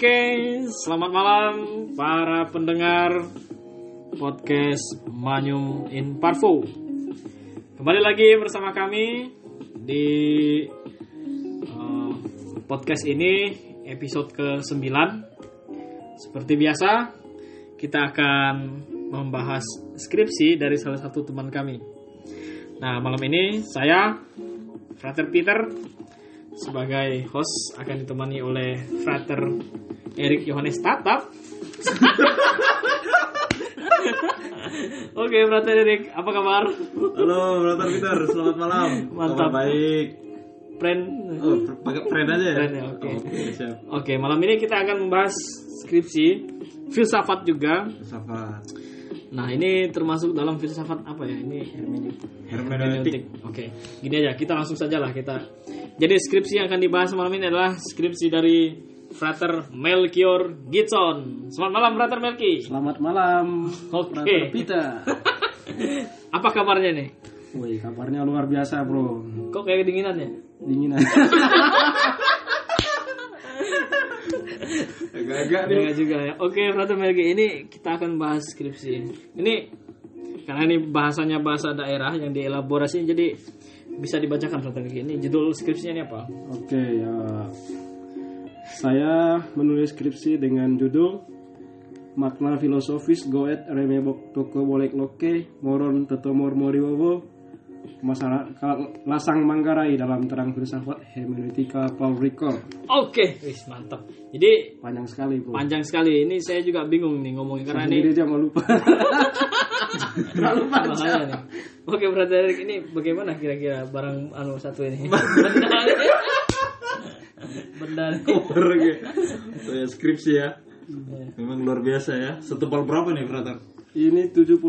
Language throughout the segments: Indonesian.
Oke, selamat malam para pendengar podcast Manyum in Parvo. Kembali lagi bersama kami di uh, podcast ini episode ke-9. Seperti biasa, kita akan membahas skripsi dari salah satu teman kami. Nah, malam ini saya Frater Peter sebagai host akan ditemani oleh Frater Erik Yohanes Tatap. Oke, Frater Erik, apa kabar? Halo, Brother Peter, selamat malam. Mantap. Kabar baik. Friend. Oh, pakai friend aja ya? Friend ya, oke. Oke, siap. Oke, malam ini kita akan membahas skripsi filsafat juga. Safat. Nah, ini termasuk dalam filsafat apa ya? Ini hermeneutik. Hermeneutik. Oke, gini aja, kita langsung saja lah kita. Jadi skripsi yang akan dibahas malam ini adalah skripsi dari Frater Melchior Gitson. Selamat malam, Frater Melki. Selamat malam, Oke. Brother Peter. Apa kabarnya nih? Woi, kabarnya luar biasa, bro. Kok kayak kedinginan ya? Dinginan. Agak-agak nih. Enggak juga ya. Oke, Frater Melki, ini kita akan bahas skripsi. Ini karena ini bahasanya bahasa daerah yang dielaborasi jadi bisa dibacakan Frater Melki. Ini judul skripsinya ini apa? Oke, ya. Saya menulis skripsi dengan judul Makna filosofis goet remebok toko bolek loke moron tetomor moriwowo masalah lasang manggarai dalam terang filsafat hermeneutika Paul Ricoeur. Oke, wis mantap. Jadi Panjang sekali, bro. panjang sekali. Ini saya juga bingung nih ngomongin karena ini dia mau lupa. Terlalu panjang. bahaya nih. Oke, berarti Erik, ini bagaimana kira-kira barang anu satu ini? Benda nih. Cover gitu. Ya, skripsi ya. Memang luar biasa ya. Setebal berapa nih, Brother? Ini 71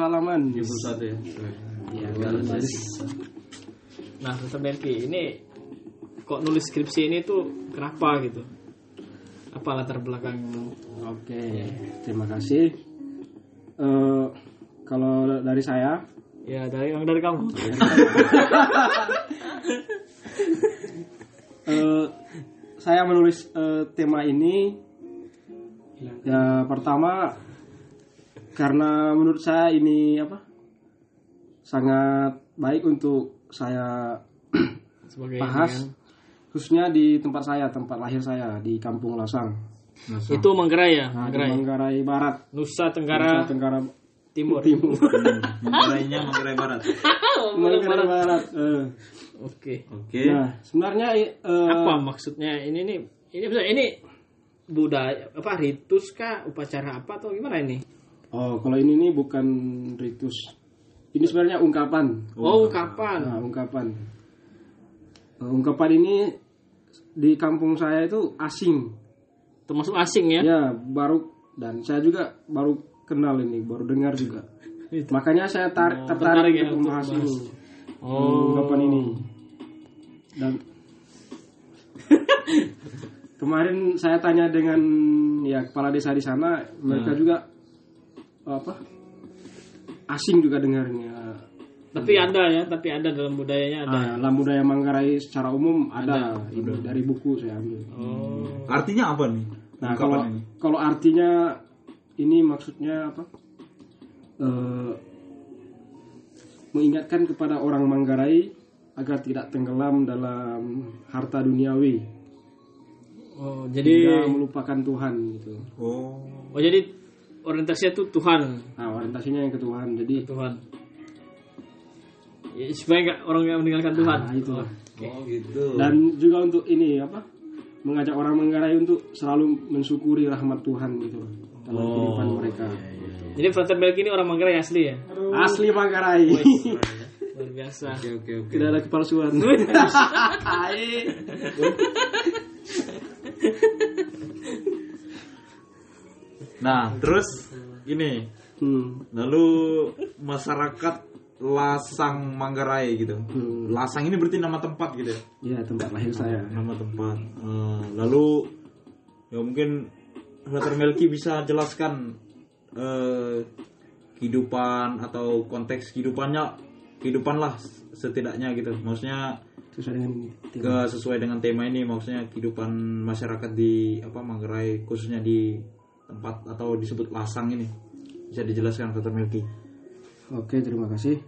halaman. 71 ya. Iya, Nah, Dr. Melki, ini kok nulis skripsi ini tuh kenapa gitu? Apa latar belakang? Oke, terima kasih. Eh, kalau dari saya, Ya dari yang dari kamu. eh, saya menulis eh, tema ini ya pertama karena menurut saya ini apa sangat baik untuk saya Sebagai bahas ini khususnya di tempat saya tempat lahir saya di Kampung Lasang kan. Itu Manggarai ya, nah, Manggarai. Manggarai Barat Nusa Nusa Tenggara Tenggara Timur. Timur Manggarainya Manggarai Barat. Manggarai Barat eh. Oke. Oke. nah sebenarnya eh, Apa maksudnya ini nih? Ini ini budaya apa ritus kah upacara apa atau gimana ini? Oh, kalau ini nih bukan ritus. Ini sebenarnya ungkapan. Oh, kapan? Nah, ungkapan. Eh, ungkapan ini di kampung saya itu asing. Termasuk asing ya? Ya, baru dan saya juga baru kenal ini, baru dengar juga. Makanya saya tar- Oh, tertarik tertarik ya untuk membahas ini. Oh. Ungkapan ini. Dan kemarin saya tanya dengan ya kepala desa di sana, mereka juga apa? Asing juga dengarnya. Tapi ada ya, tapi ada dalam budayanya ada. Ah, dalam budaya Manggarai secara umum ada, ini dari buku saya ambil. Oh. Artinya apa nih? Nah kalau ini. kalau artinya ini maksudnya apa? Eh, mengingatkan kepada orang Manggarai agar tidak tenggelam dalam harta duniawi, Oh, tidak jadi melupakan Tuhan gitu. Oh. oh jadi orientasinya itu Tuhan, Nah orientasinya yang ke Tuhan. Jadi Tuhan. Ya, supaya nggak orang yang meninggalkan Tuhan. nah, itu. Oh gitu. Dan juga untuk ini apa? Mengajak orang Manggarai untuk selalu mensyukuri rahmat Tuhan gitu dalam kehidupan mereka. Jadi Frater Belki ini orang Manggarai asli ya? Asli Manggarai. Luar biasa. Oke oke oke. Tidak ada kepalsuan. Nah, terus ini Hmm. lalu masyarakat Lasang Manggarai gitu. Hmm. Lasang ini berarti nama tempat gitu ya? Ya tempat lahir saya. Nama tempat. Eh, lalu ya mungkin Dr. Melki bisa jelaskan eh, kehidupan atau konteks kehidupannya kehidupan lah setidaknya gitu. Maksudnya sesuai dengan tema. ke sesuai dengan tema ini maksudnya kehidupan masyarakat di apa Manggarai khususnya di tempat atau disebut lasang ini bisa dijelaskan Dr. Melki Oke, terima kasih.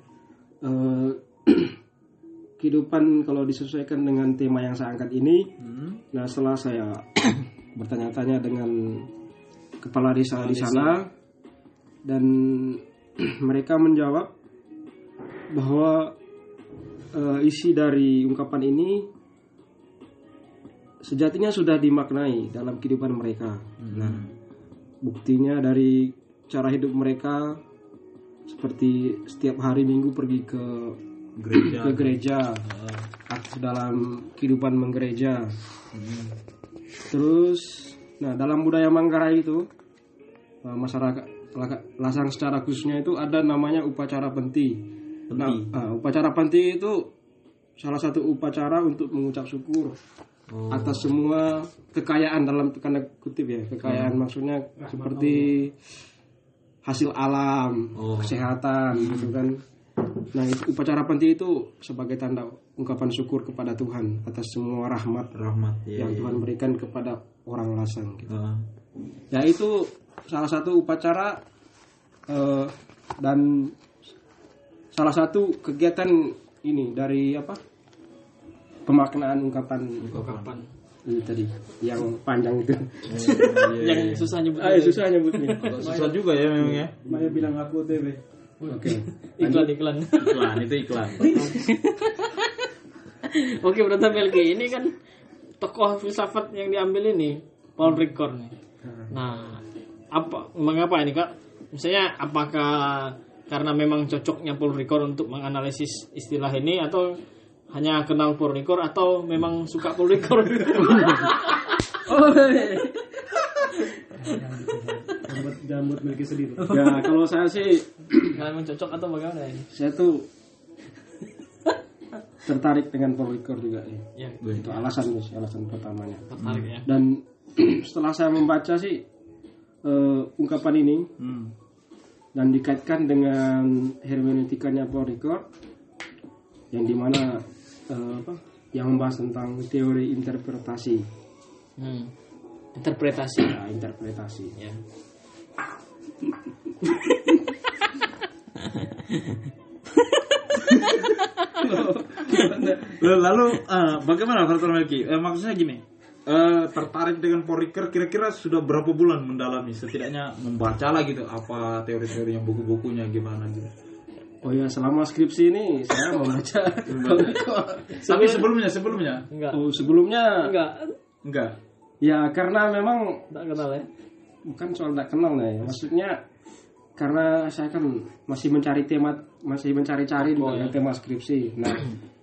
Eh, kehidupan kalau disesuaikan dengan tema yang saya angkat ini, nah setelah saya bertanya-tanya dengan kepala desa di sana dan mereka menjawab bahwa eh, isi dari ungkapan ini sejatinya sudah dimaknai dalam kehidupan mereka. Nah, buktinya dari cara hidup mereka seperti setiap hari minggu pergi ke gereja. ke gereja aktif dalam kehidupan menggereja. Terus nah dalam budaya Manggarai itu eh, masyarakat lasang secara khususnya itu ada namanya upacara penti. Nah eh, upacara penti itu salah satu upacara untuk mengucap syukur atas semua kekayaan dalam tanda kutip ya. Kekayaan maksudnya seperti hasil alam Oh. kesehatan gitu kan. Nah itu upacara penti itu sebagai tanda ungkapan syukur kepada Tuhan atas semua rahmat rahmat ya, yang Tuhan berikan kepada orang lasang gitu. Ah, ya itu salah satu upacara eh, dan salah satu kegiatan ini dari apa pemaknaan ungkapan Kapan? ini tadi yang panjang itu iya, Yang susah nyebut. ah, susah nyebutnya susah juga ya memang ya Maya bilang aku TV oke Iklan iklan. iklan itu iklan Oke, berarti Melki ini kan tokoh filsafat yang diambil ini Paul Ricoeur nih. Nah, apa mengapa ini kak? Misalnya apakah karena memang cocoknya Paul Ricoeur untuk menganalisis istilah ini atau hanya kenal Ricoeur atau memang suka Paul Ricoeur? jambut jambut miliki sendiri ya kalau saya sih Kalau memang cocok atau bagaimana ini? saya tuh tertarik dengan Ricoeur juga ya. Ya, itu alasan sih alasan pertamanya tertarik ya. dan setelah saya membaca sih eh, ungkapan ini Hmm. dan dikaitkan dengan hermeneutikanya Ricoeur yang di mana eh, apa yang membahas tentang teori interpretasi Hmm. Interpretasi. ya, interpretasi Ya. Lalu eh, bagaimana Dr. Melki? Eh, maksudnya gini, eh, tertarik dengan Poriker kira-kira sudah berapa bulan mendalami setidaknya membaca lah gitu apa teori-teorinya buku-bukunya gimana gitu. Oh ya selama skripsi ini saya membaca Paul Ricoeur Tapi sebelumnya sebelumnya Enggak. oh, sebelumnya Enggak. enggak. ya karena memang Enggak kenal ya. bukan soal tidak kenal ya maksudnya karena saya kan masih mencari tema masih mencari-cari Oh, ya. tema skripsi nah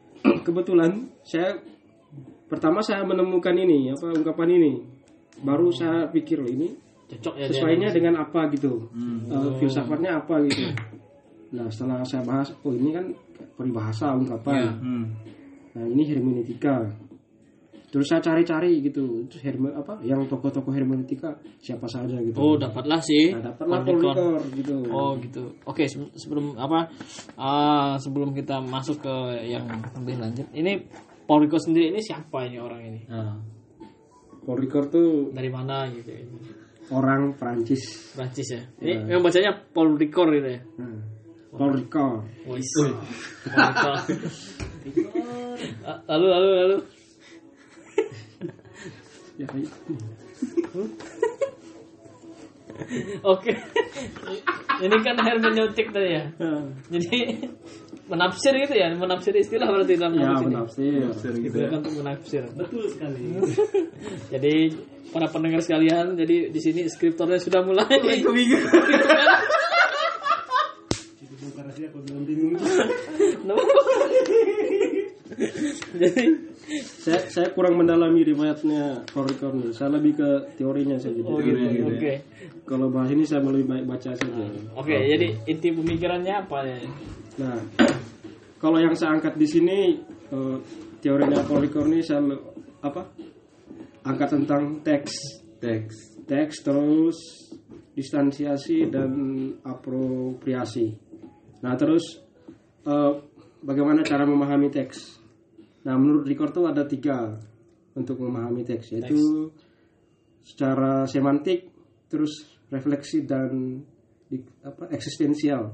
kebetulan saya pertama saya menemukan ini apa ungkapan ini baru saya pikir loh ini Cocok ya sesuainya dengan apa gitu Eh, filsafatnya apa gitu nah setelah saya bahas oh ini kan peribahasa ungkapan Hmm. nah ini hermeneutika terus saya cari-cari gitu terus herme apa yang tokoh-tokoh hermeneutika siapa saja gitu Oh, dapatlah sih. Nah, dapatlah. Ricoeur gitu. Oh gitu. Oke se- sebelum apa ah, sebelum kita masuk ke yang lebih lanjut, ini Paul Ricoeur sendiri ini siapa ini orang ini? Ah. Paul Ricoeur tuh Dari mana gitu? orang Prancis. Prancis ya. Ini yang bacanya Paul Ricoeur gitu ya. Nah, Ricoeur. Ah, Lalu lalu lalu. Ya, iya. Oke. ini kan hermeneutik tadi ya. Nah, Jadi menafsir gitu ya, menafsir istilah berarti dalam ya ini. menafsir. gitu Digunakan untuk menafsir. Betul sekali. jadi para pendengar sekalian, jadi di sini skriptornya sudah mulai. jadi Saya saya kurang mendalami riwayatnya Ricoeur nih. Saya lebih ke teorinya saja. oh gitu. Oke. Kalau bahas ini saya lebih baik baca saja. Oke, jadi inti pemikirannya apa ya? Nah, kalau yang saya angkat di sini eh, teorinya Ricoeur ini saya apa? Angkat tentang teks Teks. teks terus distansiasi dan apropriasi. Nah terus eh, bagaimana cara memahami teks? Nah, menurut Ricord tuh ada tiga untuk memahami teks, yaitu secara semantik, terus refleksi dan di, apa eksistensial.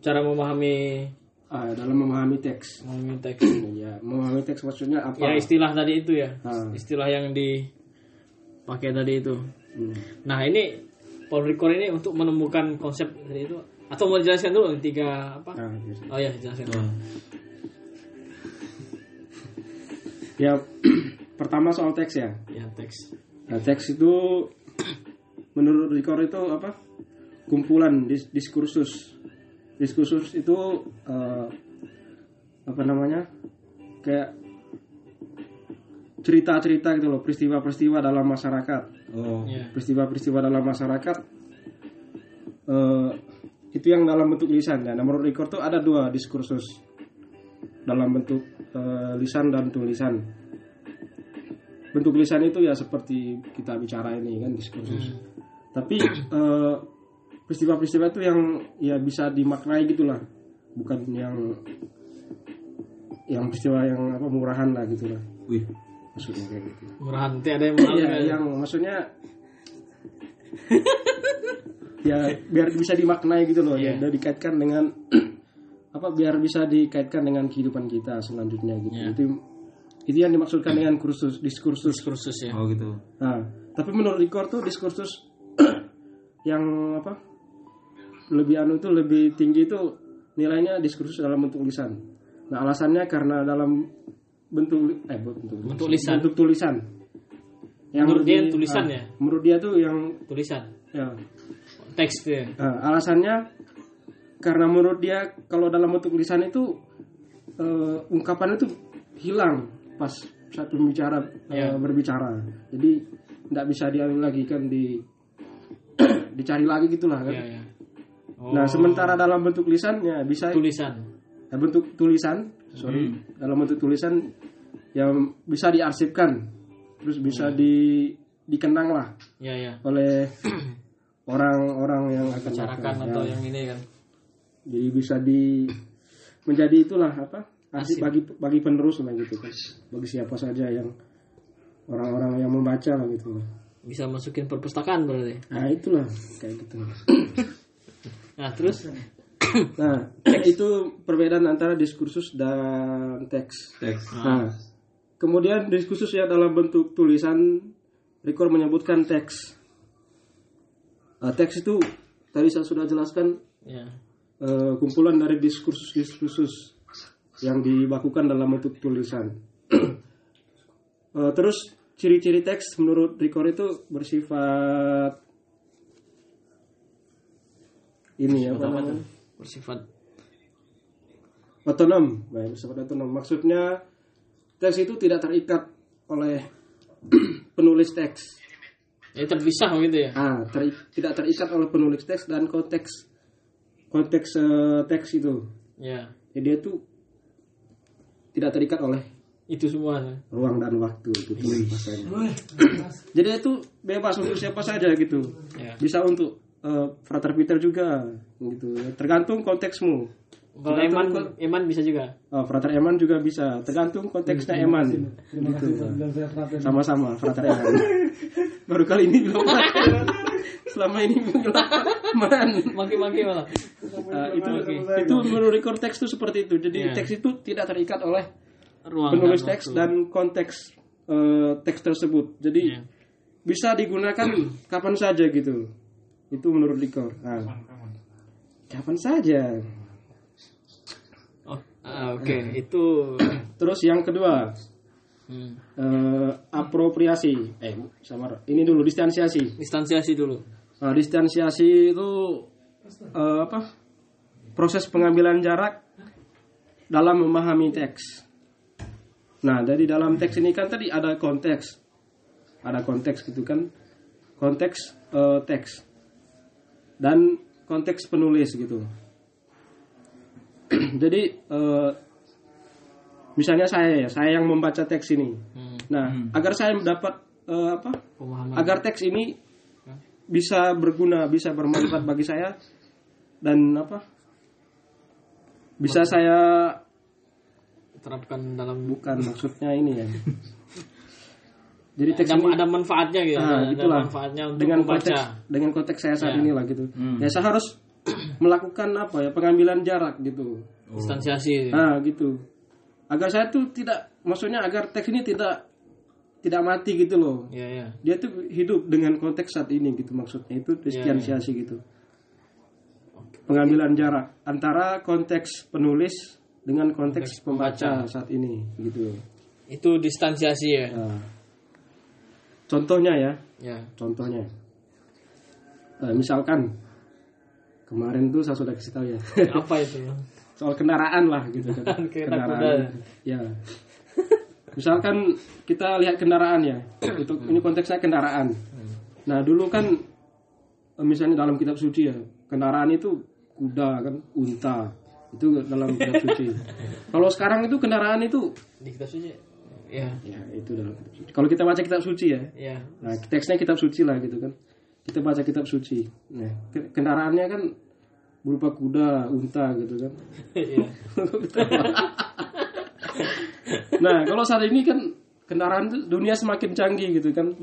Cara memahami Ah, dalam memahami teks. memahami teks. Ya, memahami teks maksudnya apa? Ya istilah tadi itu ya. Ah. Istilah yang dipakai tadi itu. Hmm. Nah ini Paul Ricoeur ini untuk menemukan konsep itu atau mau dijelaskan dulu tiga apa? Ah, biasa. Oh ya jelaskan. dulu. Ya, pertama soal teks ya. Ya teks. Nah, teks itu menurut Ricord itu apa? Kumpulan dis- diskursus. Diskursus itu eh, apa namanya? Kayak cerita-cerita gitu loh, peristiwa-peristiwa dalam masyarakat. Oh. Ya. Peristiwa-peristiwa dalam masyarakat eh, itu yang dalam bentuk lisan ya. Nah, menurut Ricord tuh ada dua diskursus dalam bentuk eh, lisan dan tulisan. Bentuk lisan itu ya seperti kita bicara ini kan diskursus. Tapi eh, peristiwa-peristiwa itu yang ya bisa dimaknai gitulah, bukan yang yang peristiwa yang apa murahan lah gitulah Wih. maksudnya kayak gitu. Murahan ada yang murahan Iya, nggak? yang maksudnya ya biar bisa dimaknai gitu loh Iya. ya dan dikaitkan dengan apa biar bisa dikaitkan dengan kehidupan kita selanjutnya gitu Iya. itu itu yang dimaksudkan dengan kursus diskursus diskursus ya. Oh gitu. nah tapi menurut Ricord tuh diskursus yang apa lebih anu itu lebih tinggi itu nilainya diskursus dalam bentuk lisan nah alasannya karena dalam bentuk eh bentuk, Bentuk lisan. bentuk tulisan Menurut dia tulisan ah, ya? menurut dia tuh yang Tulisan. ya Teks ya. Nah, alasannya karena menurut dia kalau dalam bentuk lisan itu eh, ungkapan itu hilang pas saat pembicara eh, Ya. berbicara. Jadi tidak bisa diambil lagi kan di dicari lagi gitulah kan. Iya ya. Oh, Nah, sementara dalam bentuk lisan ya bisa tulisan. eh, bentuk tulisan, sorry, dalam bentuk tulisan yang bisa diarsipkan, terus bisa di dikenang lah Ya ya. oleh orang-orang yang akan Bicarakan datang. atau Ya. yang ini kan. jadi bisa di menjadi itulah apa asik bagi bagi penerus lah gitu kan bagi siapa saja yang orang-orang yang membaca lah gitu Bisa masukin perpustakaan berarti. nah itulah kayak gitu Nah terus nah itu perbedaan antara diskursus dan teks Teks. nah kemudian diskursus yang dalam bentuk tulisan Rikor menyebutkan teks Nah, teks itu tadi saya sudah jelaskan ya. eh, kumpulan dari diskursus-diskursus yang dibakukan dalam bentuk tulisan. Eh, terus ciri-ciri teks menurut Ricor itu bersifat ini apa namanya? Bersifat Otonom, baik bersifat otonom. Maksudnya teks itu tidak terikat oleh penulis teks. Ya terpisah gitu ya. Ah, teri- tidak terikat oleh penulis teks dan konteks konteks eh, teks itu. Ya. Jadi dia itu tidak terikat oleh Itu semua. ruang dan waktu bahasanya. Jadi itu bebas untuk siapa saja gitu. Ya. Bisa untuk eh, Frater Peter juga gitu. Tergantung konteksmu. Kalau Eman, Eman bisa juga. Oh, Frater Eman juga bisa. Tergantung konteksnya Eman. Gitu. Sama-sama Frater Eman. Baru kali ini bilang Frater. Selama ini bilang Man. Maki-maki malah. Nah, itu itu menurut konteks itu seperti itu. Jadi Iya. teks itu tidak terikat oleh Ruang penulis dan teks waktu. dan konteks eh, teks tersebut. Jadi Iya. bisa digunakan kapan saja gitu. Itu menurut Dikor. Nah, kapan saja. Ah, Oke, itu Terus yang kedua, hmm. eh, apropriasi. Eh, sama ini dulu distansiasi. distansiasi dulu. Nah, distansiasi itu eh, apa? Proses pengambilan jarak dalam memahami teks. Nah, dari dalam teks ini kan tadi ada konteks, ada konteks gitu kan, konteks eh, teks dan konteks penulis gitu. Jadi eh, misalnya saya ya, saya yang membaca teks ini. Hmm. Nah, agar saya mendapat eh, apa? Pemahaman. agar teks ini bisa berguna, bisa bermanfaat bagi saya dan apa? Bisa saya terapkan dalam bukan maksudnya ini ya jadi teks ada, ini ada manfaatnya gitu Ah, ada, itulah. ada manfaatnya untuk dengan membaca konteks dengan konteks saya saat Ya. ini lah gitu ya saya harus melakukan apa ya pengambilan jarak gitu. Distansiasi. Nah gitu. Agar saya tuh tidak maksudnya agar teks ini tidak tidak mati gitu loh. Ya ya dia tuh hidup dengan konteks saat ini gitu maksudnya. Itu distansiasi gitu. Pengambilan jarak antara konteks penulis dengan konteks pembaca saat ini gitu. Itu distansiasi ya? Nah, contohnya ya. Ya. Contohnya. Eh, misalkan kemarin tuh saya sudah kasih tahu ya. Apa itu? Soal kendaraan lah gitu kan. Kuda. ya. Misalkan kita lihat kendaraan ya. Itu ini konteksnya kendaraan. Nah dulu kan eh, misalnya dalam kitab suci ya kendaraan itu kuda kan unta. Itu dalam kitab suci. Kalau sekarang itu kendaraan itu di kitab suci? Ya. Ya itu dalam kitab suci. Kalau kita baca kitab suci ya. Ya. Nah, teksnya kitab suci lah gitu kan. Kita baca kitab suci. Nah, ke- kendaraannya kan berupa kuda, unta gitu kan. ya Nah, kalau saat ini kan kendaraan dunia semakin canggih gitu kan.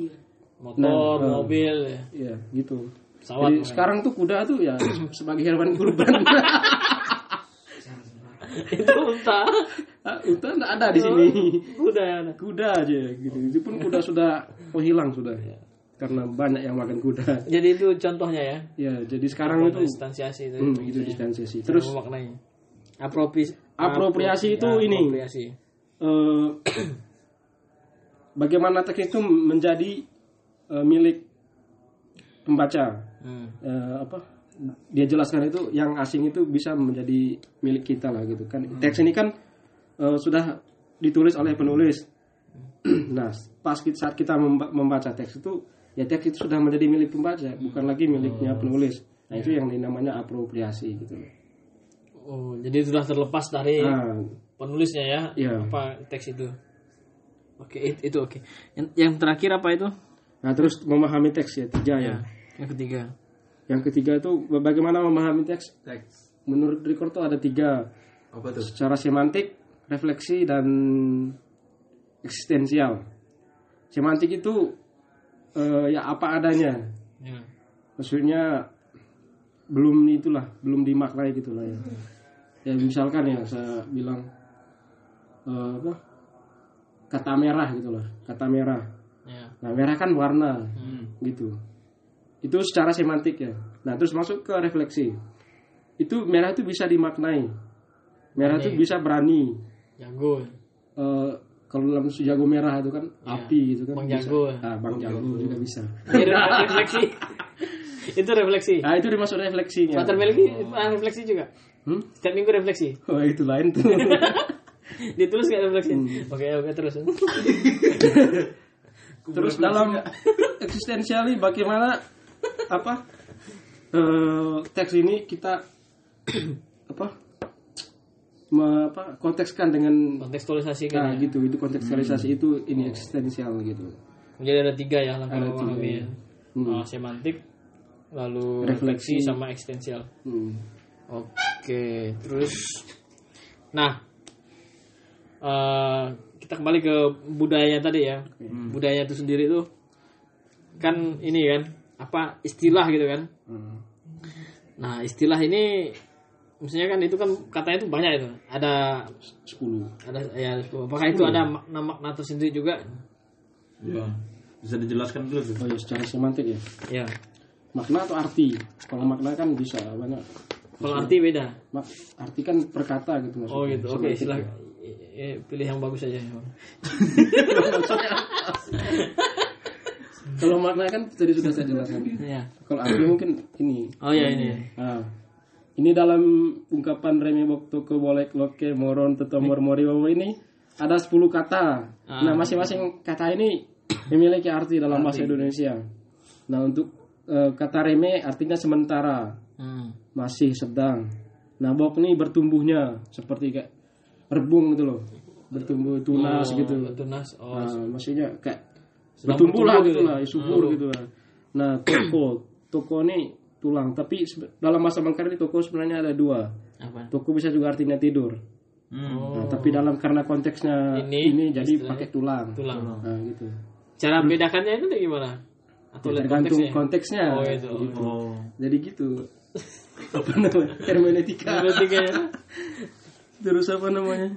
motor Nah, mobil ya. Iya, gitu. pesawat Jadi sekarang tuh kuda tuh ya sebagai hewan kurban. itu unta Ah, unta nggak ada di sini. kuda ya Kuda aja gitu. Itu pun kuda sudah oh hilang sudah. Karena banyak yang makan kuda. jadi itu contohnya ya? Ya, jadi sekarang itu distansiasi itu. Hmm, itu distansiasi. Terus memaknai. Apropis Apropriasi itu ya, ini. apropriasi. Eh, bagaimana teks itu menjadi eh, milik pembaca? Hmm. Eh, apa? Dia jelaskan itu yang asing itu bisa menjadi milik kita lah gitu kan. Teks ini kan eh, sudah ditulis oleh penulis. Nah pas kita- saat kita memba- membaca teks itu ya teks itu sudah menjadi milik pembaca bukan lagi miliknya penulis nah itu yang namanya apropriasi gitu oh jadi sudah terlepas dari nah, penulisnya ya Iya. apa teks itu oke it- itu oke yang, yang terakhir apa itu nah terus memahami teks ya tiga ya yang ketiga Yang ketiga itu bagaimana memahami teks. Teks. Menurut Ricord tuh ada tiga. Apa tuh? Secara semantik, refleksi, dan eksistensial. Semantik itu eh, ya apa adanya. ya Maksudnya belum itulah, belum dimaknai gitulah ya. Ya misalkan ya saya bilang eh, apa? Kata merah gitulah, kata merah. ya Nah merah kan warna gitu. Itu secara semantik ya. Nah terus masuk ke refleksi. Itu merah itu bisa dimaknai. Merah itu bisa berani. jago Eh, kalau dalam jago merah itu kan api gitu kan. Bang bisa. Jago. Ah, bang jago juga bisa. Ini refleksi itu refleksi Nah itu dimaksud refleksinya. Pater Melki ah, refleksi juga Hmm? setiap minggu refleksi Oh itu lain tuh. ditulis nggak refleksi Hmm. oke oke terus Terus dalam eksistensiali bagaimana apa eh, teks ini kita apa me- apa kontekskan dengan kontekstualisasi nah kan ya. gitu itu kontekstualisasi itu ini eksistensial gitu jadi ada tiga ya langkah Ada tiga, ya. Hmm. Oh, semantik lalu Refleksi. refleksi sama eksistensial Hmm. Oke, terus, nah, eh, kita kembali ke budayanya tadi ya. Budaya itu sendiri tuh kan ini kan apa istilah gitu kan. Hmm. Nah istilah ini, maksudnya kan itu kan katanya itu banyak itu. Ada sepuluh ada ya apakah itu ada makna makna tersendiri juga? Ya. Bisa dijelaskan dulu tuh. oh ya secara semantik ya Ya. makna atau arti kalau makna kan bisa banyak Kalau arti beda. Mak, arti kan perkata gitu maksudnya Oh gitu. Oke, silakan. ya. Eh, pilih yang bagus aja. kalau makna kan tadi sudah saya jelaskan Ya. kalau arti mungkin ini Oh ya ini. Nah, ini dalam ungkapan Remi ke Bolek Loke Moron Tetomor Mori Wawo ini ada 10 kata. Nah, masing-masing kata ini memiliki arti dalam bahasa Indonesia. Nah, untuk eh, kata reme artinya sementara, Hmm. masih sedang. Nah, bok ini bertumbuhnya seperti kayak rebung gitu loh. Bertumbuh tunas Oh, gitu. Tunas. Oh, Nah, maksudnya kayak bertumbuh lah gitu gitu lah, ya? subur gitu lah. Nah, toko, toko ini tulang. Tapi dalam bahasa Mangkara ini toko sebenarnya ada dua. apa? Toko bisa juga artinya tidur. Hmm. Nah, tapi dalam karena konteksnya Ini, ini, jadi istilahnya pakai tulang. tulang. Nah, gitu. Cara bedakannya itu gimana? Atau Ya, lihat tergantung konteksnya? konteksnya. Oh, itu. gitu. Oh. Jadi gitu. apa namanya? Hermeneutika. Berarti kayak- Terus apa namanya?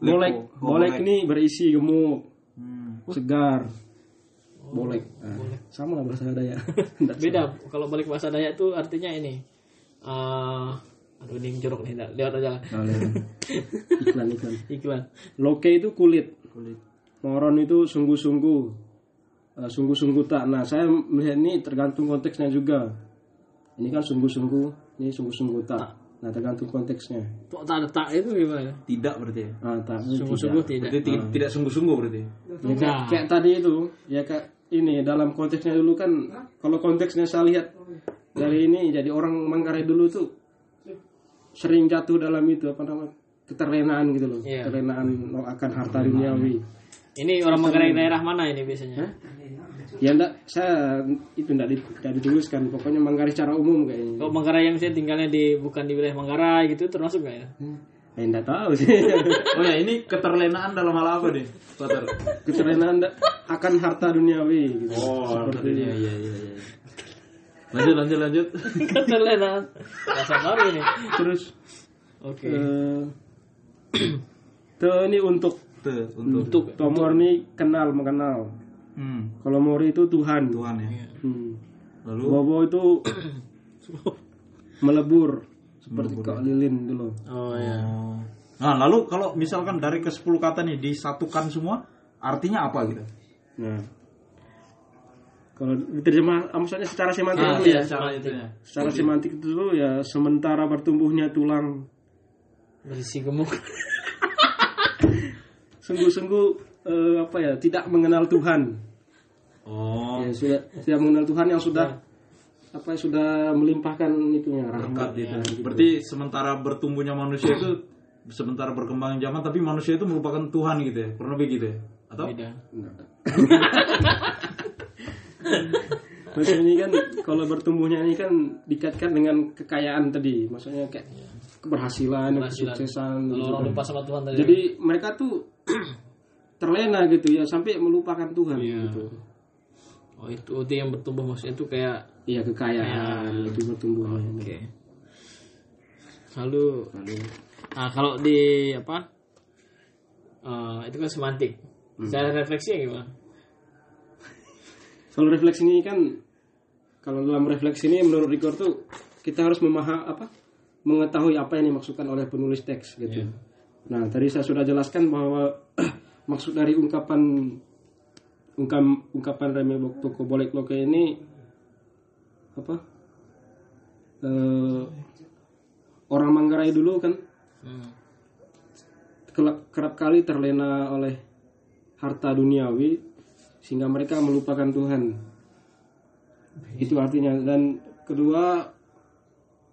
Bolek bolek. ini berisi gemuk, Hmm. segar. Bolek. Nah, sama lah bahasa Dayak. Beda kalau balik bahasa Dayak tuh artinya ini eh aduh ini jorok nih lewat aja. Nah, iklan iklan. iklan Loke itu kulit. Kulit. Moron itu sungguh-sungguh. Eh, sungguh-sungguh tak. Nah, saya melihat ini tergantung konteksnya juga. Ini kan sungguh-sungguh, ini sungguh-sungguh tak. Nah, tergantung konteksnya. kok tak ada tak itu gimana Tidak berarti ya. Ah, tak. sungguh-sungguh tidak. tidak Berarti tidak sungguh-sungguh berarti. Ya, kayak, kayak tadi itu, ya kayak ini dalam konteksnya dulu kan, kalau konteksnya saya lihat dari ini, jadi orang Manggarai dulu tuh sering jatuh dalam itu apa namanya keterlenaan gitu loh, Iya. keterlenaan akan harta duniawi. ini orang Manggarai daerah mana ini biasanya Ya enggak, saya itu enggak, di, enggak dituliskan. Pokoknya Manggarai secara umum kayaknya. kalau Manggarai yang saya tinggalnya di bukan di wilayah Manggarai gitu termasuk nggak ya Eh, enggak tahu sih. Oh ya, ini keterlenaan dalam hal apa nih? Pater. Keterlenaan akan harta duniawi gitu. Oh, iya iya iya iya. Lanjut lanjut lanjut. keterlenaan bahasa baru ini Terus oke eh tuh ini untuk Tuh, untuk untuk Tomor ini kenal mengenal. hmm, Kalau Mori itu Tuhan. Tuhan ya. Hmm. Lalu Bobo itu melebur seperti Kak Lilin dulu. oh ya Oh. Nah, lalu kalau misalkan dari ke 10 kata nih disatukan semua, artinya apa gitu? Nah. Kalau diterjemah ah, maksudnya secara semantik Ah, dulu iya. ya. cara itunya. Secara semantik itu dulu ya sementara bertumbuhnya tulang berisi gemuk sungguh-sungguh eh, apa ya tidak mengenal Tuhan. Oh, Ya, sudah tidak mengenal Tuhan yang sudah apa sudah melimpahkan itunya berkat rahmat. gitu. Berarti sementara bertumbuhnya manusia itu sementara berkembang zaman tapi manusia itu merupakan Tuhan gitu ya. Kurang lebih gitu ya. Atau beda Maksudnya ini kan kalau bertumbuhnya ini kan dikaitkan dengan kekayaan tadi, maksudnya kayak keberhasilan, Keberhasilan. kesuksesan. kalau gitu orang kan. lupa sama Tuhan tadi Jadi mereka tuh terlena gitu ya sampai melupakan Tuhan Iya. gitu. Oh itu itu yang bertumbuh maksudnya itu kayak Iya kekayaan itu bertumbuhnya. oke. Lalu Lalu. nah kalau di apa eh, itu kan semantik. Secara refleksi gimana kalau refleksi ini kan kalau dalam refleksi ini menurut Rigor tuh kita harus memaham apa mengetahui apa yang dimaksudkan oleh penulis teks gitu. Nah tadi saya sudah jelaskan bahwa maksud dari ungkapan ungkap ungkapan Reme Toko Bolek Loke ini apa Eh, orang Manggarai dulu kan hmm. kerap kali terlena oleh harta duniawi sehingga mereka melupakan Tuhan. Itu artinya dan kedua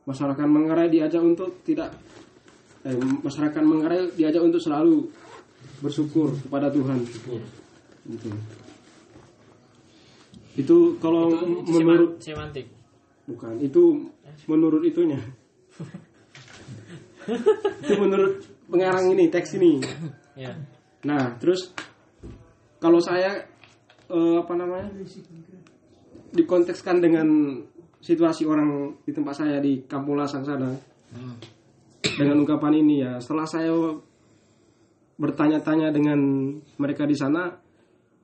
masyarakat Manggarai diajak untuk tidak eh, masyarakat Manggarai diajak untuk selalu bersyukur kepada Tuhan. Gitu. Itu kalau menurut semantik bukan itu menurut itunya. itu menurut pengarang ini teks ini. ya Nah, terus kalau saya eh, apa namanya dikontekskan dengan situasi orang di tempat saya di Kampung Lasang sana Hmm. dengan ungkapan ini ya, setelah saya bertanya-tanya dengan mereka di sana,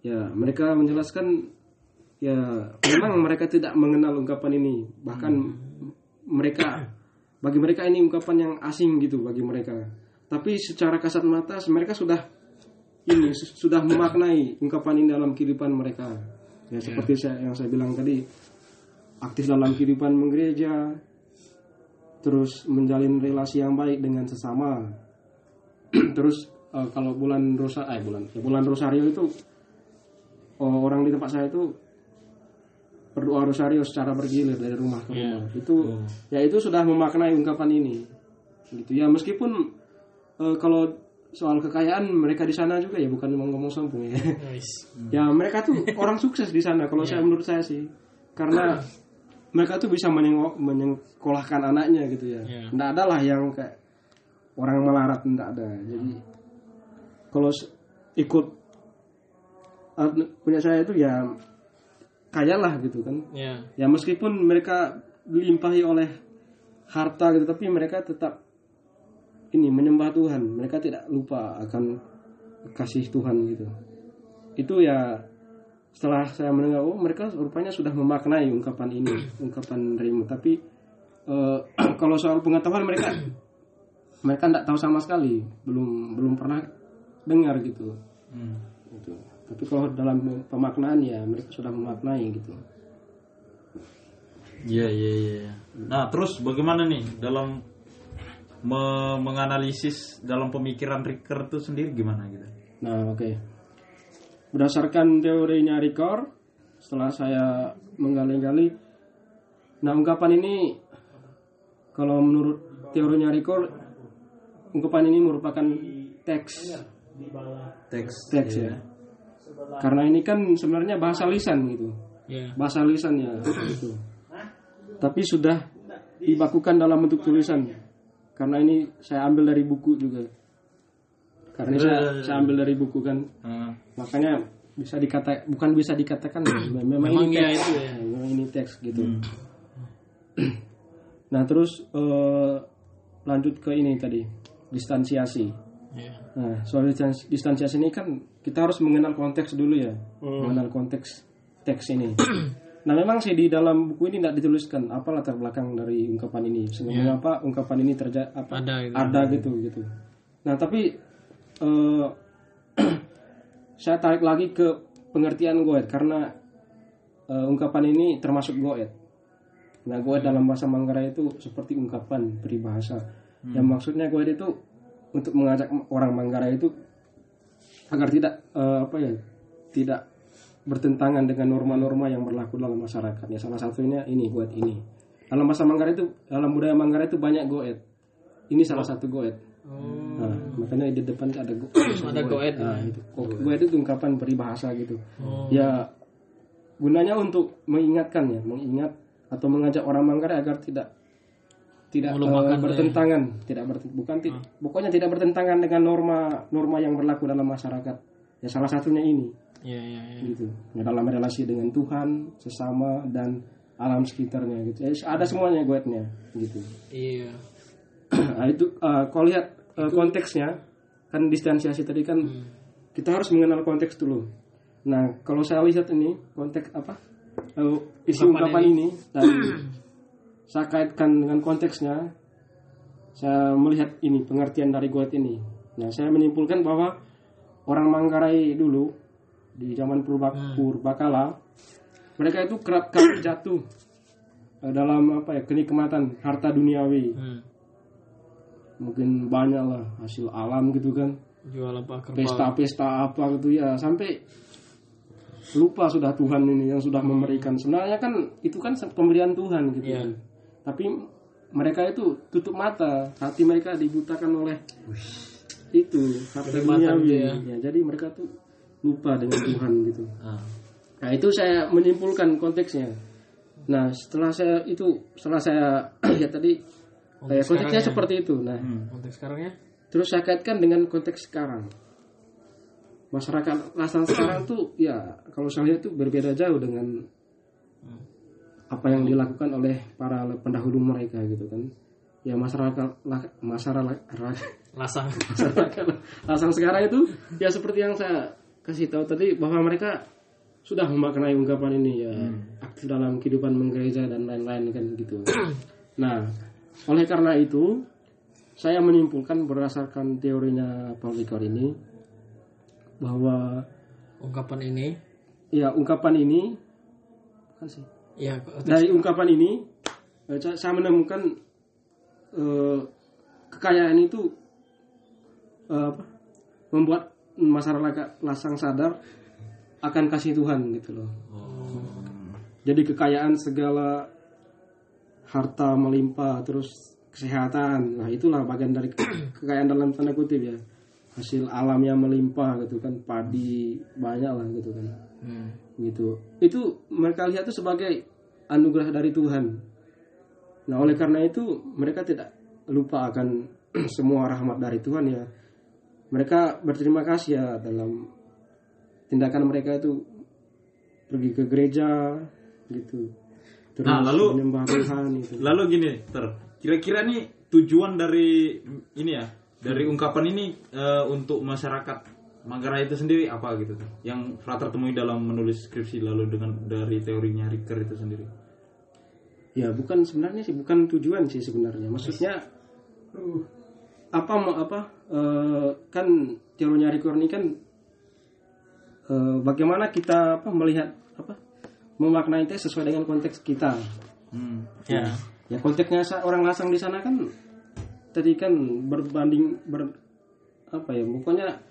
ya mereka menjelaskan ya memang mereka tidak mengenal ungkapan ini, bahkan mereka bagi mereka ini ungkapan yang asing gitu bagi mereka. Tapi secara kasat mata mereka sudah ini su- sudah memaknai ungkapan ini dalam kehidupan mereka. Ya seperti saya, yang saya bilang tadi aktif dalam kehidupan menggereja, terus menjalin relasi yang baik dengan sesama. terus eh, kalau bulan rosa, eh bulan ya bulan rosario itu oh, orang di tempat saya itu berdoa rosario secara bergilir dari rumah ke rumah. Itu ya itu sudah memaknai ungkapan ini. Gitu ya meskipun eh, kalau soal kekayaan mereka di sana juga ya bukan ngomong sombong ya. Nice. ya mereka tuh orang sukses di sana kalau saya menurut saya sih. Karena mereka tuh bisa menyengok menyekolahkan anaknya gitu ya. Iya. Nggak ada lah yang kayak orang melarat tidak ada. Jadi kalau ikut uh, punya saya itu ya kaya lah gitu kan. Ya. Ya meskipun mereka dilimpahi oleh harta gitu, tapi mereka tetap ini menyembah Tuhan. Mereka tidak lupa akan kasih Tuhan gitu. Itu ya setelah saya mendengar oh mereka rupanya sudah memaknai ungkapan ini, ungkapan darimu. Tapi eh, kalau soal pengetahuan mereka mereka tidak tahu sama sekali, belum belum pernah dengar gitu. Hmm. Tapi kalau dalam pemaknaan ya mereka sudah memaknai gitu. Iya iya iya. Nah terus bagaimana nih dalam me- menganalisis dalam pemikiran Ricker itu sendiri gimana gitu? Nah, oke. Berdasarkan teorinya Ricord, setelah saya menggali-gali, nah ungkapan ini kalau menurut teorinya Ricord, ungkapan ini merupakan teks, Teks. teks ya. Karena ini kan sebenarnya bahasa lisan gitu, Ya. bahasa lisannya gitu. Tapi sudah dibakukan dalam bentuk tulisan. Karena ini saya ambil dari buku juga. Karena saya, saya ambil dari buku kan Heeh. makanya bisa dikata bukan bisa dikatakan memang, Memang ini iya teks itu ya. memang ini teks gitu nah terus eh, lanjut ke ini tadi distansiasi Ya. nah soal distans- distansiasi ini kan kita harus mengenal konteks dulu ya mengenal konteks teks ini nah memang sih di dalam buku ini tidak dituliskan apa latar belakang dari ungkapan ini sebenarnya apa ungkapan ini terjadi apa Ada gitu. ada gitu gitu. Nah tapi eh, saya tarik lagi ke pengertian goet karena eh, ungkapan ini termasuk goet. Nah goet dalam bahasa Manggarai itu seperti ungkapan peribahasa. Yang maksudnya goet itu untuk mengajak orang Manggarai itu agar tidak eh, apa ya tidak bertentangan dengan norma-norma yang berlaku dalam masyarakat. Ya salah satunya ini goet ini. Dalam bahasa Manggarai itu dalam budaya Manggarai itu banyak goet. Ini salah satu goet. Oh. Nah, makanya di depan ada go Ada goet. Nah, itu. Goet itu ungkapan peribahasa gitu. Ya gunanya untuk mengingatkan ya, mengingat atau mengajak orang Manggarai agar tidak tidak Melupakan eh, bertentangan, tidak ber, bukan ti- pokoknya tidak bertentangan dengan norma norma yang berlaku dalam masyarakat. Ya salah satunya ini Ya, ya, ya. gitu. Ya, dalam relasi dengan Tuhan, sesama dan alam sekitarnya gitu. Ya, ada semuanya goetnya gitu. Iya. nah itu uh, kalau lihat uh, konteksnya kan distansiasi tadi kan kita harus mengenal konteks dulu. Nah kalau saya lihat ini konteks apa uh, isi Ungkapan ungkapan ini dan saya kaitkan dengan konteksnya, saya melihat ini pengertian dari goet ini. Nah saya menyimpulkan bahwa orang Manggarai dulu di zaman purba purbakala mereka itu kerap kali jatuh uh, dalam apa ya kenikmatan harta duniawi. Hmm. mungkin banyak lah hasil alam gitu kan. Jual apa pesta-pesta apa gitu ya sampai lupa sudah Tuhan ini yang sudah memberikan. Sebenarnya kan itu kan pemberian Tuhan gitu Iya. kan tapi mereka itu tutup mata hati mereka dibutakan oleh itu harta Kenikmatan duniawi gitu ya. ya jadi mereka tuh lupa dengan Tuhan gitu Ah. Nah itu saya menyimpulkan konteksnya. Nah setelah saya itu setelah saya lihat tadi eh, konteksnya seperti itu. Nah Konteks sekarangnya? terus saya kaitkan dengan konteks sekarang. Masyarakat lasan sekarang tuh ya kalau saya lihat tuh berbeda jauh dengan apa yang dilakukan oleh para pendahulu mereka gitu kan. Ya masyarakat masyarakat Lasang. masyarakat lasang sekarang itu ya seperti yang saya kasih tahu tadi bahwa mereka sudah memaknai ungkapan ini ya aktif dalam kehidupan menggereja dan lain-lain kan gitu. Nah, oleh karena itu saya menyimpulkan berdasarkan teorinya Paul Ricoeur ini bahwa Ungkapan ini. ya ungkapan ini bukan sih Ya, dari ungkapan ini eh, saya menemukan eh, kekayaan itu eh, apa, membuat masyarakat lasang sadar akan kasih Tuhan gitu loh. Jadi kekayaan segala harta melimpah terus kesehatan, nah itulah bagian dari ke- kekayaan dalam tanda kutip ya. Hasil alam yang melimpah gitu kan, padi banyak lah gitu kan Hmm. gitu. Itu mereka lihat itu sebagai anugerah dari Tuhan. Nah oleh karena itu mereka tidak lupa akan semua rahmat dari Tuhan ya. Mereka berterima kasih ya dalam tindakan mereka itu. Pergi ke gereja gitu. Terus Nah, lalu- menyembah Tuhan itu Lalu gini, ter, kira-kira nih tujuan dari ini ya, dari ungkapan ini eh, untuk masyarakat Manggarai itu sendiri apa gitu tuh? Yang Frater temui dalam menulis skripsi lalu dengan dari teorinya Ricker itu sendiri. ya bukan sebenarnya sih bukan tujuan sih sebenarnya maksudnya uh, apa mau apa eh, kan teorinya Ricoeur ini kan eh, bagaimana kita apa melihat apa memaknai teks sesuai dengan konteks kita Hmm. Ya. ya konteksnya orang lasang di sana kan tadi kan berbanding ber apa ya pokoknya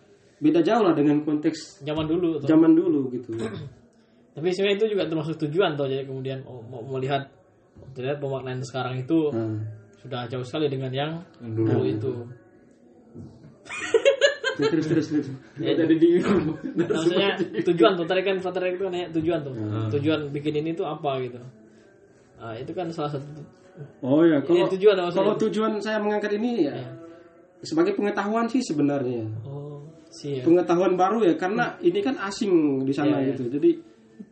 beda jauh lah dengan konteks Zaman dulu tuh. zaman dulu gitu. Tapi sebenarnya itu juga termasuk tujuan tuh. Jadi kemudian mau melihat terlihat pemaknaan sekarang itu nah, sudah jauh sekali dengan yang dulu. dulu itu. ya, terus terus terus. Ya, jadi di maksudnya tujuan tuh tadi kan Frater itu nanya tujuan tuh Hmm. tujuan bikin ini tuh apa gitu. Nah, itu kan salah satu oh ya kalau Ini tujuan kalau tujuan saya mengangkat ini ya sebagai pengetahuan sih sebenarnya. Oh sih ya. pengetahuan baru ya karena ini kan asing di sana Iya, iya. gitu. Jadi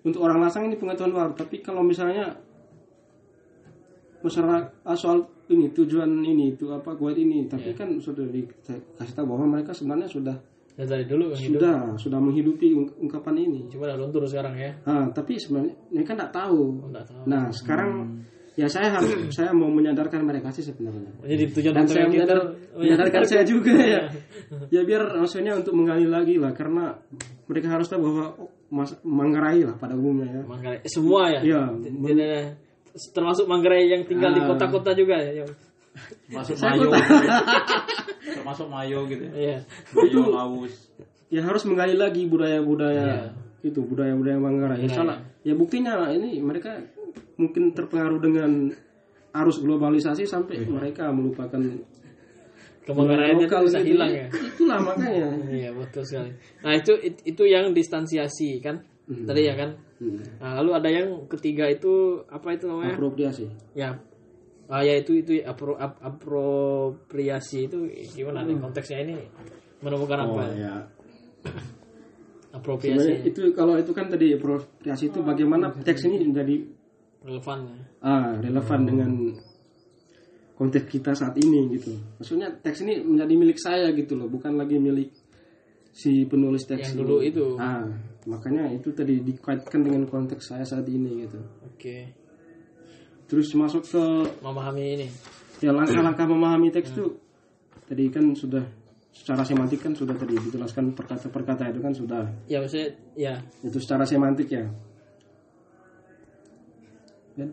untuk orang lasang ini pengetahuan baru. Tapi kalau misalnya masyarakat soal ini tujuan ini itu apa guide ini tapi kan sudah dikasih tahu bahwa mereka sebenarnya sudah Ya, dari dulu kan hidup. sudah sudah menghidupi ung- ungkapan ini. Cuma udah luntur sekarang ya. Ah tapi sebenarnya mereka tidak tahu. Nggak tahu. Nah sekarang ya saya harus saya mau menyadarkan mereka sih sebenarnya jadi tujuan dan saya menyadar, menyadarkan saya juga ya ya biar maksudnya untuk menggali lagi lah karena mereka harus tahu bahwa oh, mas, Manggarai lah pada umumnya ya Manggarai semua ya Iya. Ada- termasuk Manggarai yang tinggal di Ah. kota-kota juga ya Masuk Saya Mayo. Termasuk Mayo gitu ya. iya Mayo Laus. ya harus menggali lagi budaya-budaya Iya. itu budaya-budaya Manggarai ya salah ya buktinya ini mereka mungkin terpengaruh dengan arus globalisasi sampai mereka melupakan kemanggaraian itu lokal bisa gitu. hilang ya? Itulah makanya. Iya betul sekali. Nah itu it- itu yang distansiasi kan? Tadi ya kan? Hmm. nah, lalu ada yang ketiga itu apa itu namanya? Apropriasi. Ya. Ah, ya itu itu apro, ap- apropriasi itu gimana nih konteksnya ini? Menemukan apa? oh ya. Apropriasi. Sebenarnya itu kalau itu kan tadi apropriasi itu bagaimana teks ini menjadi relevan ah, relevan dengan konteks kita saat ini gitu. Maksudnya teks ini menjadi milik saya gitu loh, bukan lagi milik si penulis teks Yang ini. dulu itu. Ah, makanya itu tadi dikaitkan dengan konteks saya saat ini gitu. oke Terus masuk ke memahami ini ya langkah-langkah memahami teks itu tadi kan sudah secara semantik kan sudah tadi dijelaskan perkata per kata itu kan sudah ya maksudnya ya itu secara semantik ya. Kan?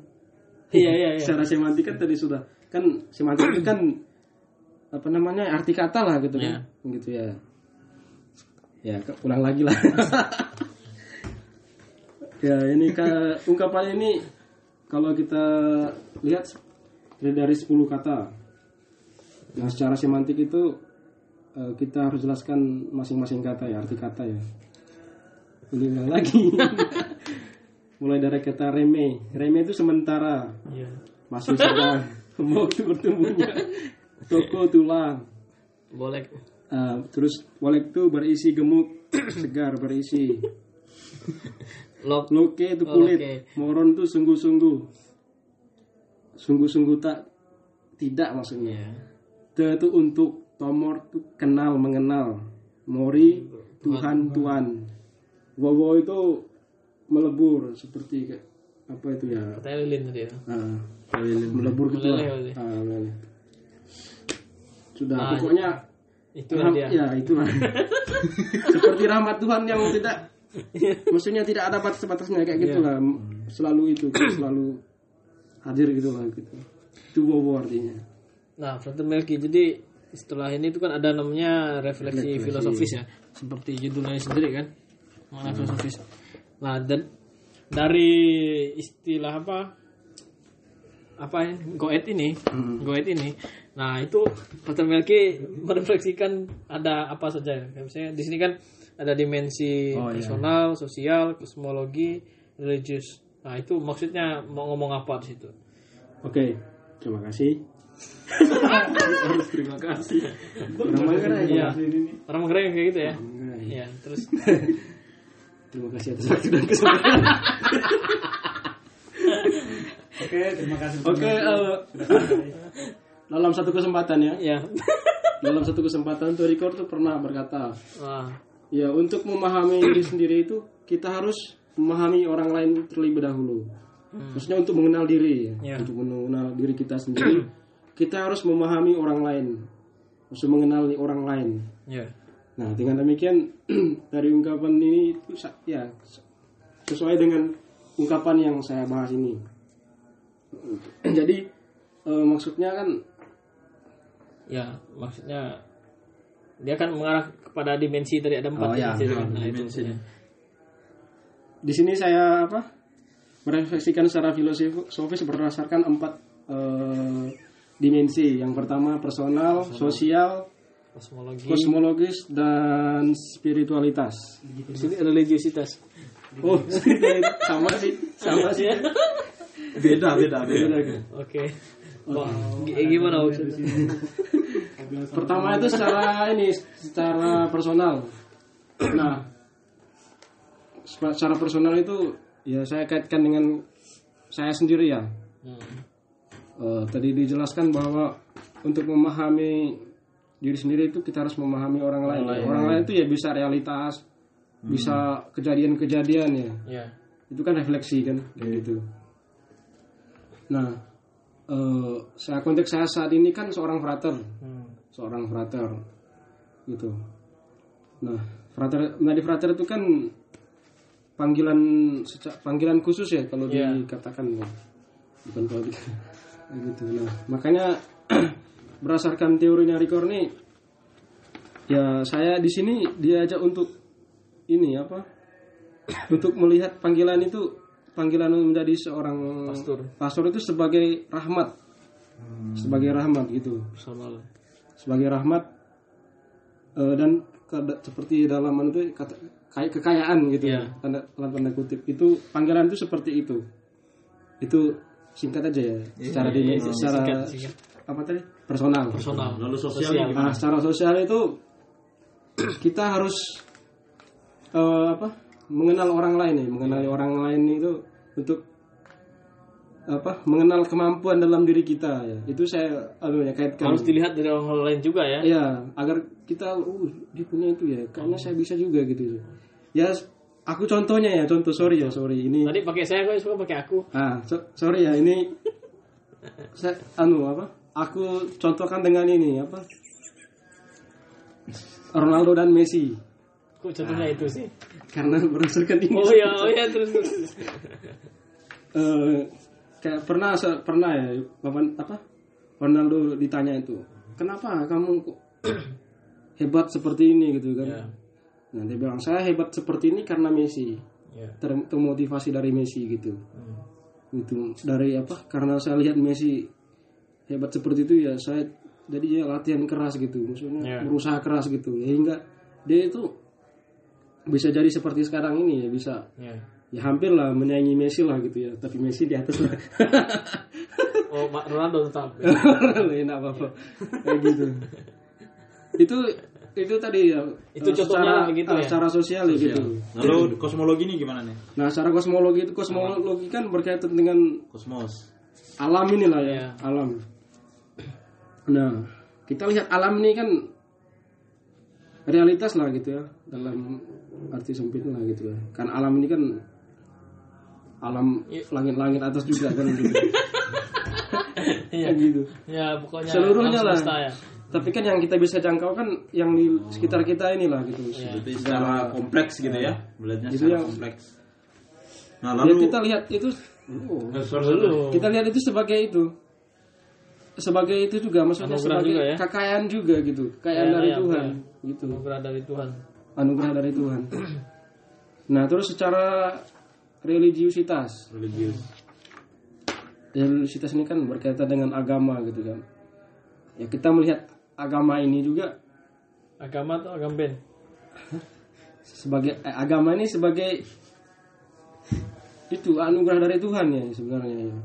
iya iya iya secara semantik kan tadi sudah. Kan semantik itu kan apa namanya arti kata lah gitu kan. Gitu ya. Ya ulang lagi lah. Ya ini ke ungkapan ini kalau kita lihat dari dari 10 kata. Nah secara semantik itu eh, kita harus jelaskan masing-masing kata ya arti kata ya. Ini lagi mulai dari kata reme reme itu sementara. Iya. Masih sedang waktu bertumbuhnya. Toko tulang. Boleh. Ah, terus walek itu berisi gemuk segar berisi. Log loke itu kulit. Loke. moron itu sungguh-sungguh. Sungguh-sungguh tak tidak maksudnya. Ya te itu untuk tomor itu kenal mengenal. Mori Tuhan. Tuhan wowo itu melebur seperti kayak apa itu ya katanya lilin tadi ya Ah, melebur gitu lah. Ah, meleleh. Sudah, Ah, pokoknya itu Ram- dia ya itulah. Seperti rahmat Tuhan yang tidak maksudnya tidak ada batas-batasnya kayak gitulah. Selalu itu, selalu hadir gitulah gitu. Itu wowo artinya. Nah, Frater Melki, jadi setelah ini itu kan ada namanya refleksi, filosofis ya, seperti judulnya sendiri kan, makna filosofis. Nah, dan dari istilah apa, apa ya, goet ini, goet ini, nah itu Frater Melki merefleksikan ada apa saja. Kayak Misalnya di sini kan ada dimensi Oh, iya. personal, sosial, kosmologi, religius. Nah, itu maksudnya mau ngomong apa di situ? Oke, terima kasih. Harus terima kasih. Orang Manggarai. Iya. Ini. Orang Manggarai kayak gitu ya. Manggarai. Iya, terus Terima kasih atas waktu dan kesempatan. Oke, terima kasih. Oke, eh, dalam satu kesempatan ya, ya. dalam satu kesempatan tuh Ricor tuh pernah berkata, Wah. ya untuk memahami diri sendiri itu kita harus memahami orang lain terlebih dahulu. Maksudnya untuk mengenal diri, ya. Ya. untuk mengenal diri kita sendiri, kita harus memahami orang lain, harus mengenali orang lain. Ya. Nah, dengan demikian dari ungkapan ini itu ya sesuai dengan ungkapan yang saya bahas ini. Jadi eh, maksudnya kan Ya, maksudnya dia kan mengarah kepada dimensi tadi ada empat Oh, ya. dimensi. Ya, Nah, itu. dimensi. ya. di sini saya apa merefleksikan secara filosofis berdasarkan empat eh, dimensi. Yang pertama personal, sosial, Kosmologi, kosmologis dan spiritualitas. di sini religiositas. Oh, spiritualitas. sama sih, sama sih. Beda, beda, beda. Beda, kan? Oke. Wah, g- gimana maksudnya? Pertama itu secara ini, secara personal. Nah, secara personal itu ya saya kaitkan dengan saya sendiri ya. Hmm. Eh, tadi dijelaskan bahwa untuk memahami diri sendiri itu kita harus memahami orang lain. Orang lain itu ya bisa realitas, bisa kejadian-kejadian ya. Ya. Itu kan refleksi kan, kayak gitu. Nah, eh, saya konteks saya saat ini kan seorang frater, Hmm. seorang frater, gitu. Nah, frater, menjadi frater itu kan panggilan panggilan khusus ya kalau Iya. dikatakan ya. bukan kalau gitu. Nah, makanya berdasarkan teorinya Ricorni, ya saya di sini diajak untuk ini apa? untuk melihat panggilan itu panggilan menjadi seorang Pastor. pastor itu sebagai rahmat, sebagai rahmat gitu Personal. sebagai rahmat eh, dan kada- seperti dalam itu kata kayak kekayaan gitu Iya. ya tanda tanda kutip itu panggilan itu seperti itu itu singkat aja ya secara dimensi secara Singkat, singkat. apa tadi personal Personal. Lalu sosial Sosial. gimana? nah secara sosial itu kita harus eh, apa mengenal orang lain ya mengenali orang lain itu untuk apa mengenal kemampuan dalam diri kita ya itu saya anu ya kaitkan Harus dilihat dari orang lain juga ya. Iya, agar kita, uh, dia punya itu ya, kayaknya saya bisa juga gitu. Ya, aku contohnya ya, contoh sorry ya, sorry ini. Tadi pakai saya kok suka pakai aku. Ah, so- sorry ya, ini saya anu apa? Aku contohkan dengan ini apa? Ronaldo dan Messi. Kok contohnya itu sih? Karena berdasarkan ini. Oh ya, oh ya terus terus. eh, kayak pernah pernah ya Bapak apa Ronaldo ditanya itu kenapa kamu hebat seperti ini gitu kan Ya. nah dia bilang saya hebat seperti ini karena Messi Ya. Ter- termotivasi dari Messi gitu Hmm. itu dari apa karena saya lihat Messi hebat seperti itu ya saya jadi ya latihan keras gitu maksudnya Ya. berusaha keras gitu ya hingga dia itu bisa jadi seperti sekarang ini ya bisa Ya. ya hampir lah menyaingi Messi lah gitu ya tapi Messi di atas lah Oh, Mak Ronaldo tetap. enak apa apa kayak gitu itu itu tadi ya Itu eh, contohnya secara, begitu eh, ya? secara sosial ya gitu Lalu kosmologi ini gimana nih? nah secara kosmologi itu kosmologi kan berkaitan dengan Kosmos. alam inilah ya Iya. alam nah kita lihat alam ini kan realitas lah gitu ya dalam arti sempit lah gitu ya kan alam ini kan alam Iya. langit-langit atas juga kan gitu. Iya. Gitu Ya, pokoknya seluruhnya lah ya. tapi kan yang kita bisa jangkau kan yang di sekitar kita inilah gitu Iya. Jadi secara kompleks gitu ya. Melihatnya Itu secara yang- kompleks. Nah, ya lalu kita lihat itu oh, kita lihat itu sebagai itu sebagai itu juga maksudnya Anugerah sebagai juga ya? kekayaan juga gitu kekayaan Iya, dari iya, Tuhan betul. gitu Anugerah dari Tuhan. anugerah dari Tuhan nah terus secara religiusitas religius. religiusitas ini kan berkaitan dengan agama gitu kan ya kita melihat agama ini juga Agama atau agam band? sebagai eh, agama ini sebagai itu anugerah dari Tuhan ya sebenarnya ya.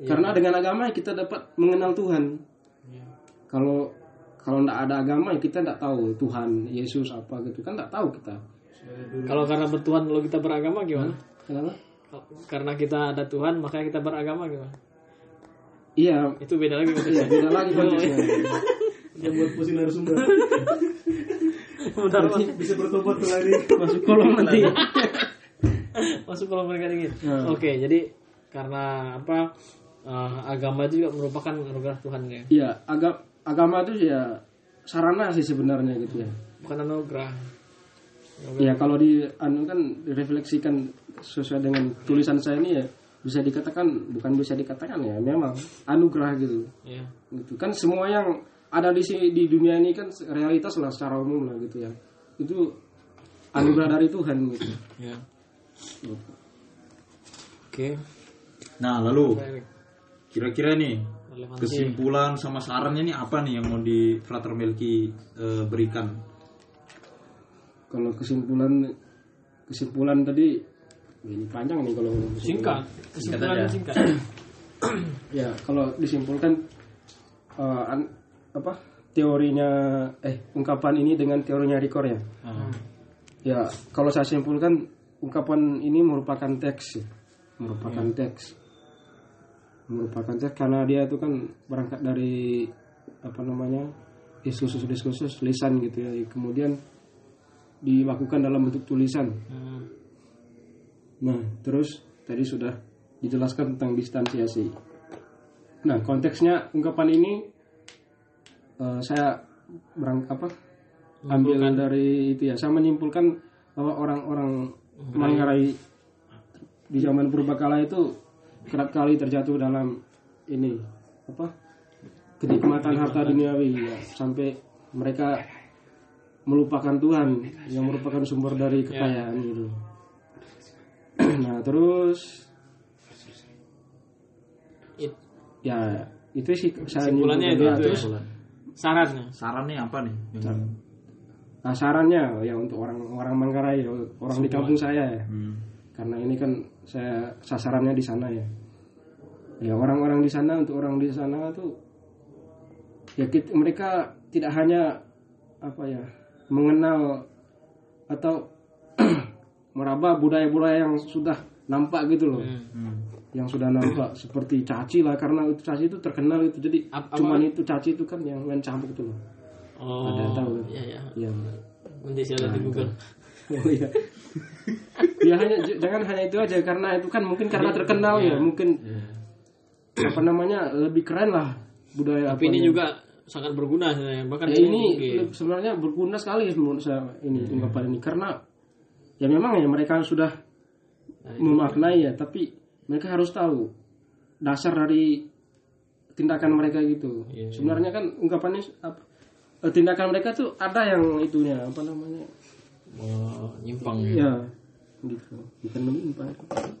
Iya. Karena dengan agama kita dapat mengenal Tuhan. kalau kalau nggak ada agama ya kita nggak tahu Tuhan Yesus apa gitu kan nggak tahu kita Kalau karena bertuhan lalu kita beragama gimana? kenapa Karena kita ada Tuhan makanya kita beragama gimana? iya Itu beda lagi iya konteksnya. beda lagi konteksnya Yang buat pusing narasumber. Bentar. Bisa bertobat tuh lagi. masuk kolom nanti Masuk kalau mereka ingin. Hmm. Oke, jadi karena apa? Eh, agama itu juga merupakan anugerah Tuhan ya. iya agam agama itu ya sarana sih sebenarnya gitu ya Bukan anugerah. Ya kalau di anu kan direfleksikan sesuai dengan tulisan saya ini ya bisa dikatakan bukan bisa dikatakan ya memang anugerah gitu. Ya. Gitu kan semua yang ada di sini di dunia ini kan realitas lah secara umum lah gitu ya. Itu anugerah dari Tuhan gitu. Ya. Oke. Nah, lalu Baik. Kira-kira nih Relevansi. kesimpulan sama sarannya nih apa nih yang mau di Frater Melki eh, berikan? Kalau kesimpulan kesimpulan tadi ini panjang nih kalau Singkat. Kesimpulannya aja. singkat. ya kalau disimpulkan eh, an- apa teorinya eh ungkapan ini dengan teorinya Ricor ya. Ya, kalau saya simpulkan ungkapan ini merupakan teks, ya. merupakan teks, merupakan teks karena dia itu kan berangkat dari apa namanya diskursus diskursus lisan gitu ya, kemudian dilakukan dalam bentuk tulisan. Hmm. Nah, terus tadi sudah dijelaskan tentang distansiasi. Nah, konteksnya ungkapan ini eh, saya berang apa ambil dari itu ya. Saya menyimpulkan bahwa orang-orang Manggarai di zaman purbakala itu kerap kali terjatuh dalam ini apa kenikmatan harta duniawi ya, sampai mereka melupakan Tuhan yang merupakan sumber dari kekayaan gitu. nah terus It- ya itu sih saya Kesimpulannya itu, itu terus ya. Sarannya. Sarannya apa nih? Yang, nah, sarannya ya untuk orang-orang Manggarai orang di kampung saya ya hmm. Karena ini kan saya sasarannya di sana ya ya orang-orang di sana untuk orang di sana tuh ya kit- mereka tidak hanya apa ya mengenal atau meraba budaya-budaya yang sudah nampak gitu loh Hmm. yang sudah nampak seperti caci lah karena itu caci itu terkenal itu jadi Ap- cuman itu caci itu kan yang main cambuk itu loh Oh. Ada yang tahu. Iya, iya. ya Nanti saya lihat di Google. Oh iya. ya hanya jangan hanya itu aja karena itu kan mungkin karena terkenal ya, mungkin apa namanya lebih keren lah budaya Tapi ini apanya. juga sangat berguna sebenarnya. Bahkan ya, ini mungkin. sebenarnya berguna sekali menurut saya ini ungkapan ini karena ya memang ya mereka sudah memaknai ya tapi mereka harus tahu dasar dari tindakan mereka gitu sebenarnya kan ungkapannya apa, eh, tindakan mereka tuh ada yang itunya apa namanya Oh, nyimpang. ya gitu bukan menyimpang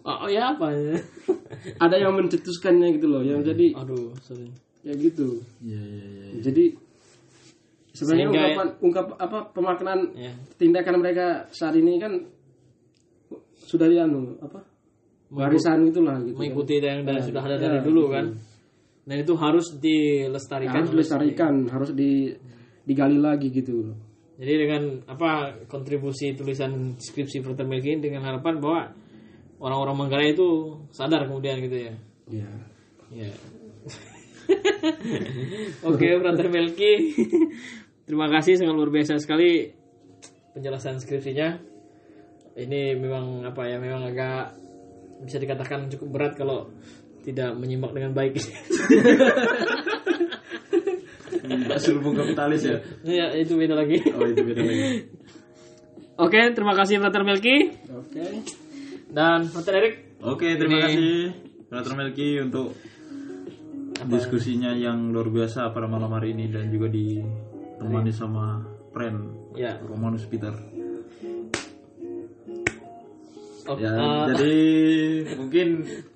Oh, oh, ya apa ya? ada yang mencetuskannya gitu loh yang jadi Aduh, sorry. ya gitu Iya, iya, iya. jadi sebenarnya Sehingga- ungkapan ungkap apa pemaknaan Ya. tindakan mereka saat ini kan sudah dianu apa warisan itulah gitu kan. Mengikuti yang dari, sudah ada Ya, dari dulu gitu. kan. Dan itu harus dilestarikan. harus dilestarikan harus di digali lagi gitu loh Jadi dengan apa kontribusi tulisan skripsi Melki ini dengan harapan bahwa orang-orang Manggarai itu sadar kemudian gitu ya. ya Ya. Oke, Frater Melki. Terima kasih sangat luar biasa sekali penjelasan skripsinya. Ini memang apa ya, memang agak bisa dikatakan cukup berat kalau tidak menyimak dengan baik. Mbak Sulbung kapitalis ya? ya, itu beda lagi. Oh itu beda lagi. Oke, terima kasih Frater Melki oke dan Frater Erik. Oke, terima Ini- kasih Frater Melki untuk diskusinya yang luar biasa pada malam hari ini dan juga ditemani sama Pren Ya. Romanus Peter. Ya, eh, jadi mungkin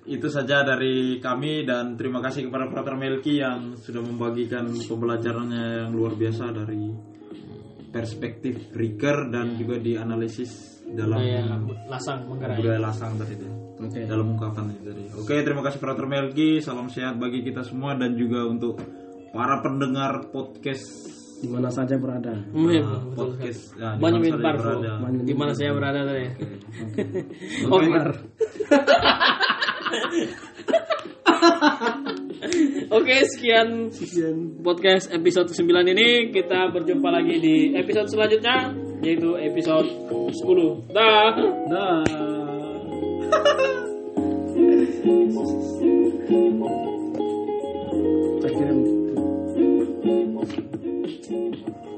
itu saja dari kami dan terima kasih kepada Frater Melki yang sudah membagikan pembelajarannya yang luar biasa dari perspektif Riker dan juga dianalisis dalam budaya lasang Manggarai. budaya lasang tadi itu. oke dalam ungkapan itu tadi. Oke, terima kasih Frater Melki. Salam sehat bagi kita semua dan juga untuk para pendengar podcast di mana saja berada. Hmm, iya, ah, betul sekali. podcast nah, di Banyak berada. Di mana saya berada tadi? Oke. Oke, sekian podcast episode 9 ini. Kita berjumpa lagi di episode selanjutnya yaitu episode 10. Dah. Dah. Saya kirim. thank you.